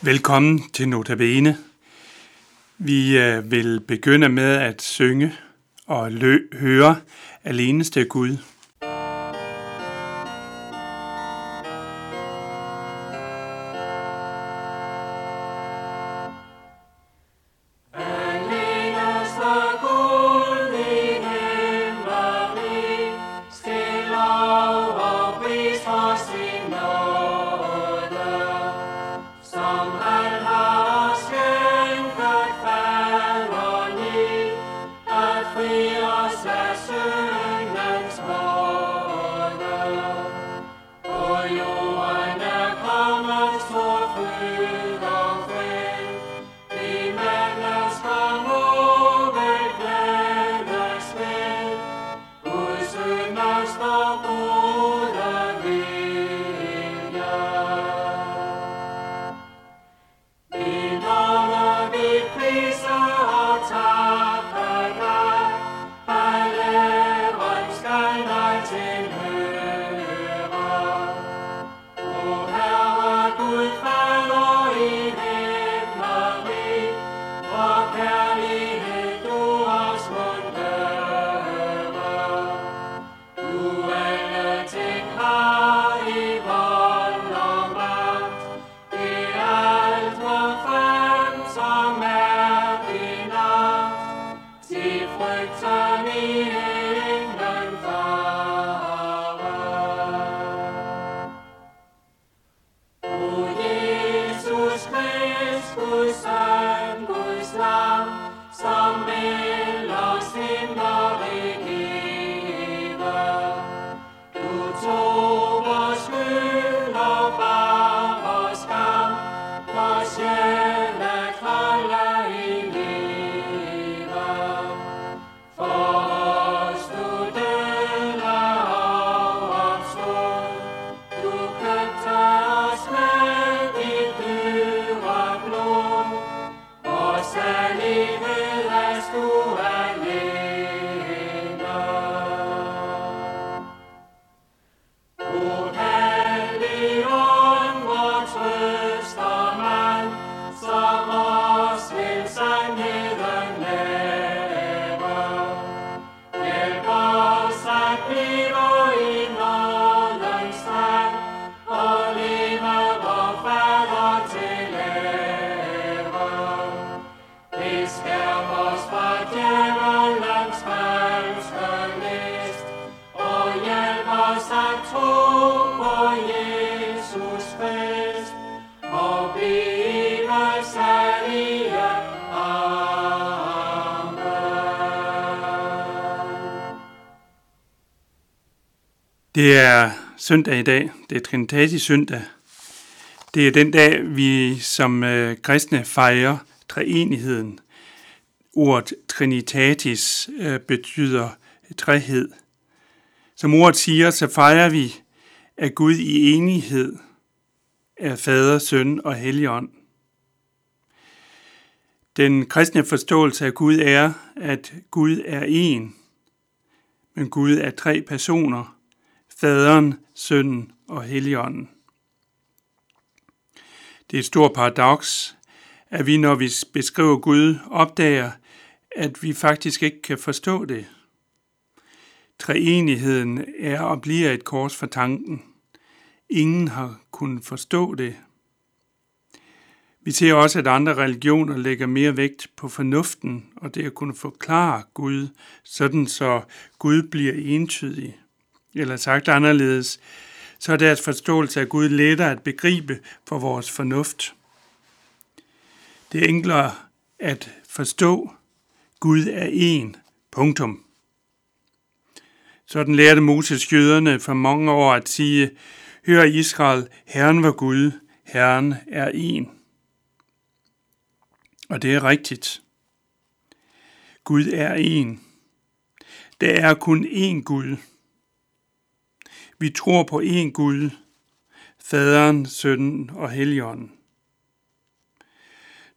Velkommen til Notabene. Vi øh, vil begynde med at synge og lø- høre aleneste Gud. Det er søndag i dag. Det er Trinitatis søndag. Det er den dag, vi som øh, kristne fejrer treenigheden. Ordet Trinitatis øh, betyder trehed. Som ordet siger, så fejrer vi, at Gud i enighed er Fader, Søn og Helligånd. Den kristne forståelse af Gud er, at Gud er en, men Gud er tre personer – Faderen, Sønnen og Helligånden. Det er et stort paradoks, at vi, når vi beskriver Gud, opdager, at vi faktisk ikke kan forstå det. Treenigheden er og bliver et kors for tanken. Ingen har kunnet forstå det. Vi ser også, at andre religioner lægger mere vægt på fornuften og det at kunne forklare Gud, sådan så Gud bliver entydig. Eller sagt anderledes, så er deres forståelse af Gud lettere at begribe for vores fornuft. Det er enklere at forstå, Gud er en. Punktum. Sådan lærte Moses jøderne for mange år at sige, Hør Israel, Herren var Gud, Herren er en. Og det er rigtigt. Gud er en. Der er kun én Gud. Vi tror på én Gud, Faderen, Sønnen og Helligånden.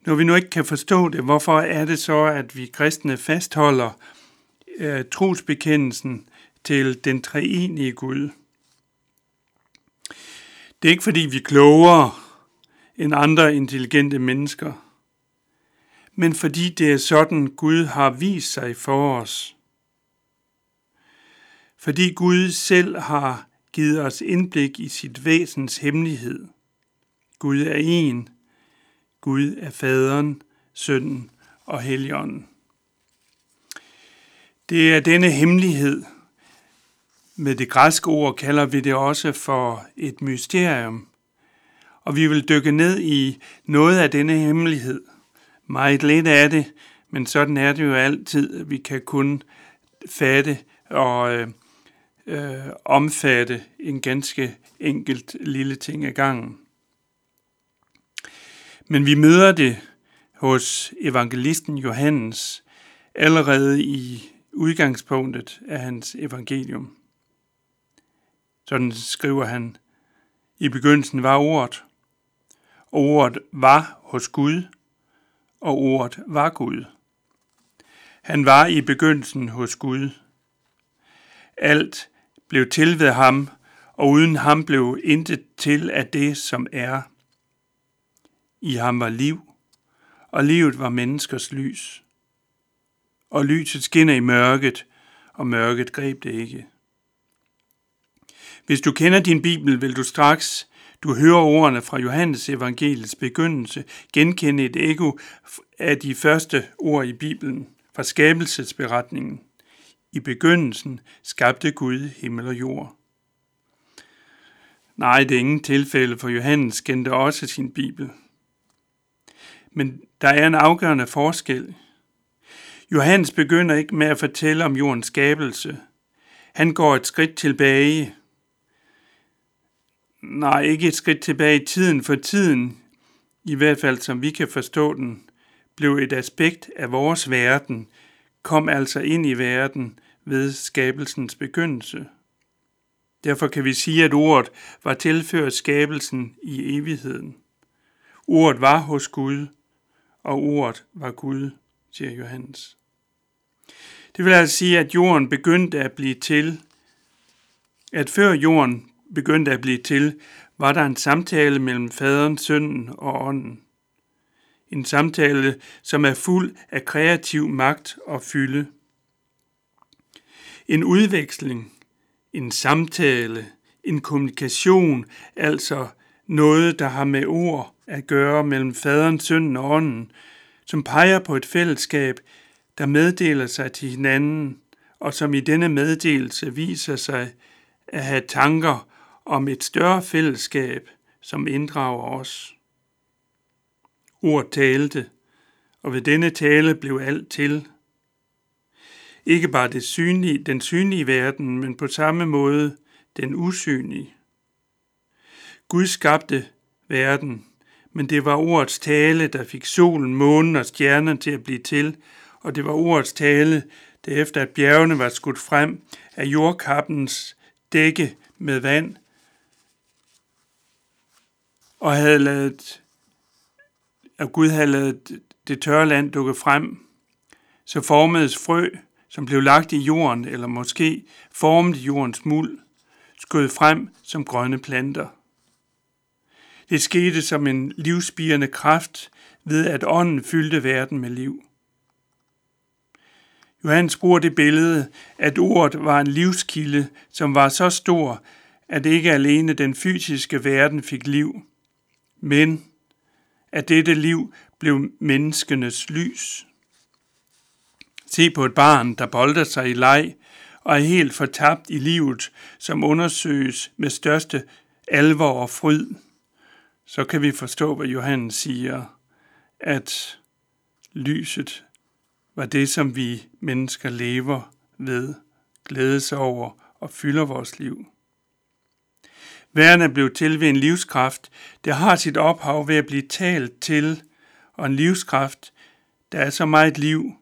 Når vi nu ikke kan forstå det, hvorfor er det så, at vi kristne fastholder øh, trosbekendelsen til den treenige Gud? Det er ikke fordi vi er klogere end andre intelligente mennesker, men fordi det er sådan, Gud har vist sig for os. Fordi Gud selv har givet os indblik i sit væsens hemmelighed. Gud er en. Gud er faderen, sønnen og helligånden. Det er denne hemmelighed. Med det græske ord kalder vi det også for et mysterium. Og vi vil dykke ned i noget af denne hemmelighed. Meget lidt af det, men sådan er det jo altid. Vi kan kun fatte og øh, øh, omfatte en ganske enkelt lille ting ad gangen. Men vi møder det hos evangelisten Johannes allerede i udgangspunktet af hans evangelium. Sådan skriver han, i begyndelsen var ordet, og ordet var hos Gud, og ordet var Gud. Han var i begyndelsen hos Gud. Alt blev til ved ham, og uden ham blev intet til af det, som er. I ham var liv, og livet var menneskers lys. Og lyset skinner i mørket, og mørket greb det ikke. Hvis du kender din Bibel, vil du straks, du hører ordene fra Johannes evangeliets begyndelse, genkende et ekko af de første ord i Bibelen fra skabelsesberetningen. I begyndelsen skabte Gud himmel og jord. Nej, det er ingen tilfælde, for Johannes kendte også sin Bibel. Men der er en afgørende forskel. Johannes begynder ikke med at fortælle om jordens skabelse. Han går et skridt tilbage. Nej, ikke et skridt tilbage i tiden, for tiden, i hvert fald som vi kan forstå den, blev et aspekt af vores verden, kom altså ind i verden ved skabelsens begyndelse. Derfor kan vi sige, at ordet var tilført skabelsen i evigheden. Ordet var hos Gud, og ordet var Gud, siger Johannes. Det vil altså sige, at jorden begyndte at blive til, at før jorden begyndte at blive til, var der en samtale mellem faderen, sønnen og ånden. En samtale, som er fuld af kreativ magt og fylde. En udveksling, en samtale, en kommunikation, altså noget, der har med ord at gøre mellem faderen, sønnen og ånden, som peger på et fællesskab, der meddeler sig til hinanden, og som i denne meddelelse viser sig at have tanker om et større fællesskab, som inddrager os. Ord talte, og ved denne tale blev alt til. Ikke bare det synlige, den synlige verden, men på samme måde den usynlige. Gud skabte verden, men det var ordets tale, der fik solen, månen og stjernerne til at blive til, og det var ordets tale, der efter at bjergene var skudt frem af jordkappens dække med vand, og havde lavet, at Gud havde lavet det tørre land dukke frem, så formedes frø, som blev lagt i jorden, eller måske formet i jordens muld, skød frem som grønne planter. Det skete som en livsspirende kraft ved, at ånden fyldte verden med liv. Johannes bruger det billede, at ordet var en livskilde, som var så stor, at ikke alene den fysiske verden fik liv, men at dette liv blev menneskenes lys. Se på et barn, der bolder sig i leg og er helt fortabt i livet, som undersøges med største alvor og fryd. Så kan vi forstå, hvad Johannes siger, at lyset var det, som vi mennesker lever ved, glædes over og fylder vores liv. Verden er blevet til ved en livskraft, der har sit ophav ved at blive talt til, og en livskraft, der er så meget liv,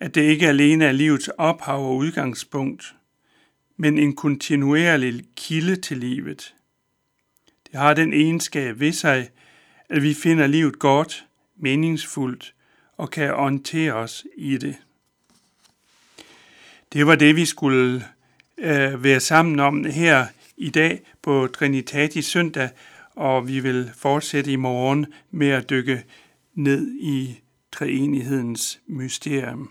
at det ikke alene er livets ophav og udgangspunkt, men en kontinuerlig kilde til livet. Det har den egenskab ved sig, at vi finder livet godt, meningsfuldt og kan orientere os i det. Det var det, vi skulle øh, være sammen om her i dag på Trinitatis søndag, og vi vil fortsætte i morgen med at dykke ned i treenighedens mysterium.